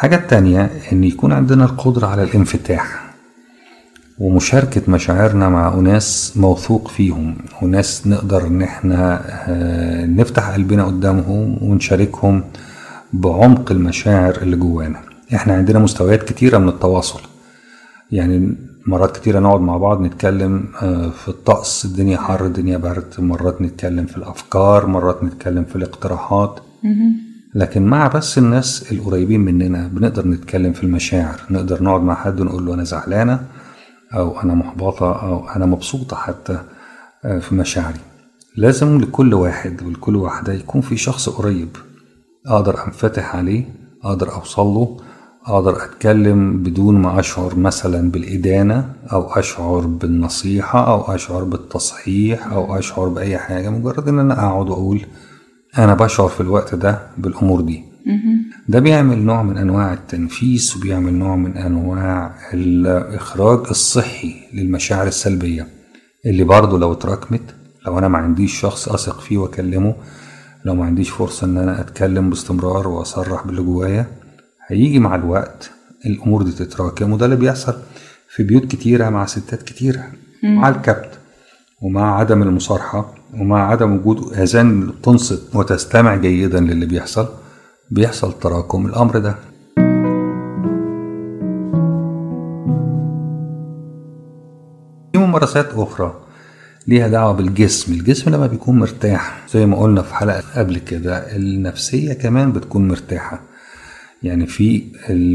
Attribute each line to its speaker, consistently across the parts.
Speaker 1: الحاجة التانية إن يكون عندنا القدرة على الانفتاح. ومشاركة مشاعرنا مع أناس موثوق فيهم وناس نقدر إن إحنا آه، نفتح قلبنا قدامهم ونشاركهم بعمق المشاعر اللي جوانا. إحنا عندنا مستويات كتيرة من التواصل. يعني مرات كتيرة نقعد مع بعض نتكلم آه، في الطقس الدنيا حر الدنيا برد مرات نتكلم في الأفكار مرات نتكلم في الاقتراحات. لكن مع بس الناس القريبين مننا بنقدر نتكلم في المشاعر نقدر نقعد مع حد ونقول له أنا زعلانة أو أنا محبطة أو أنا مبسوطة حتى آه، في مشاعري. لازم لكل واحد ولكل واحدة يكون في شخص قريب أقدر أنفتح عليه أقدر أوصل له أقدر أتكلم بدون ما أشعر مثلا بالإدانة أو أشعر بالنصيحة أو أشعر بالتصحيح أو أشعر بأي حاجة مجرد إن أنا أقعد وأقول أنا بشعر في الوقت ده بالأمور دي. ده بيعمل نوع من أنواع التنفيس وبيعمل نوع من أنواع الإخراج الصحي للمشاعر السلبية اللي برضه لو اتراكمت لو أنا ما عنديش شخص أثق فيه وأكلمه لو ما عنديش فرصة إن أنا أتكلم باستمرار وأصرح باللي جوايا هيجي مع الوقت الأمور دي تتراكم وده اللي بيحصل في بيوت كتيرة مع ستات كتيرة مع الكبت. ومع عدم المصارحة ومع عدم وجود آذان تنصت وتستمع جيدا للي بيحصل بيحصل تراكم الأمر ده. في ممارسات أخرى ليها دعوة بالجسم. الجسم لما بيكون مرتاح زي ما قلنا في حلقة قبل كده النفسية كمان بتكون مرتاحة. يعني في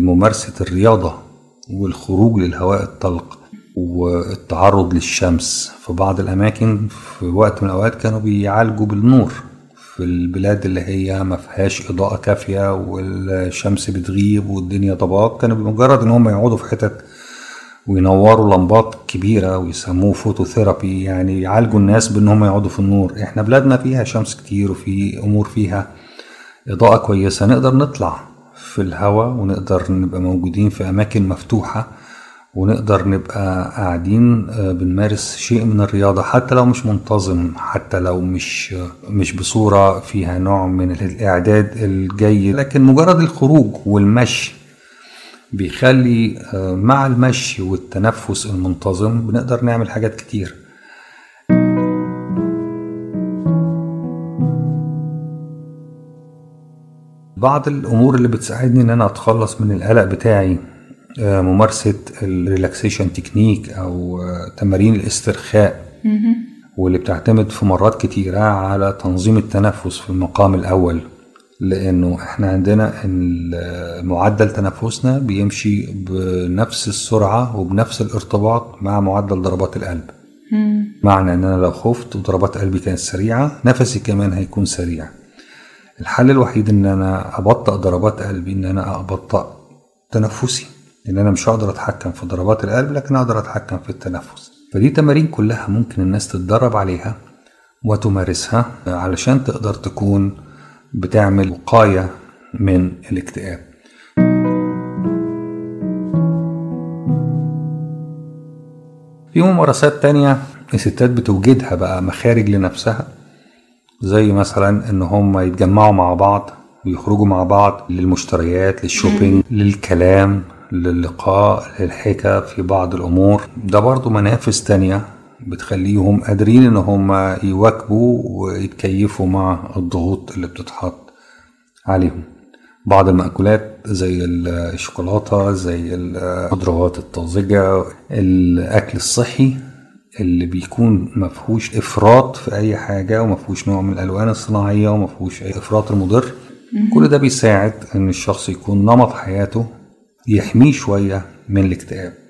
Speaker 1: ممارسة الرياضة والخروج للهواء الطلق والتعرض للشمس. في بعض الأماكن في وقت من الأوقات كانوا بيعالجوا بالنور. في البلاد اللي هي ما فيهاش إضاءة كافية والشمس بتغيب والدنيا ضباب كانوا بمجرد إن هم يقعدوا في حتت وينوروا لمبات كبيرة ويسموه فوتوثيرابي يعني يعالجوا الناس بإن هم يقعدوا في النور. إحنا بلادنا فيها شمس كتير وفي أمور فيها إضاءة كويسة. نقدر نطلع في الهواء ونقدر نبقى موجودين في أماكن مفتوحة. ونقدر نبقى قاعدين آه، بنمارس شيء من الرياضة حتى لو مش منتظم حتى لو مش مش بصورة فيها نوع من الإعداد الجيد. لكن مجرد الخروج والمشي بيخلي آه، مع المشي والتنفس المنتظم بنقدر نعمل حاجات كتير. بعض الأمور اللي بتساعدني إن أنا أتخلص من القلق بتاعي ممارسة ال relaxation technique أو آه، تمارين الاسترخاء. واللي بتعتمد في مرات كتيرة على تنظيم التنفس في المقام الأول. لأنه إحنا عندنا إن معدل تنفسنا بيمشي بنفس السرعة وبنفس الارتباط مع معدل ضربات القلب. معنى إن أنا لو خفت وضربات قلبي كانت سريعة نفسي كمان هيكون سريع. الحل الوحيد إن أنا أبطأ ضربات قلبي إن أنا أبطأ تنفسي. ان أنا مش هقدر أتحكم في ضربات القلب لكن أقدر أتحكم في التنفس. فدي تمارين كلها ممكن الناس تتدرب عليها وتمارسها علشان تقدر تكون بتعمل وقاية من الاكتئاب. في ممارسات تانية الستات بتوجدها بقى مخارج لنفسها زي مثلا إن هم يتجمعوا مع بعض ويخرجوا مع بعض للمشتريات للشوبينج للكلام. للقاء للحكا في بعض الأمور. ده برضو منافس تانية بتخليهم قادرين إن هم يواكبوا ويتكيفوا مع الضغوط اللي بتتحط عليهم. بعض المأكولات زي الشوكولاتة زي الخضروات الطازجة الأكل الصحي اللي بيكون مفهوش إفراط في أي حاجة ومفهوش نوع من الألوان الصناعية ومفهوش أي إفراط المضر. كل ده بيساعد إن الشخص يكون نمط حياته يحميه شوية من الاكتئاب.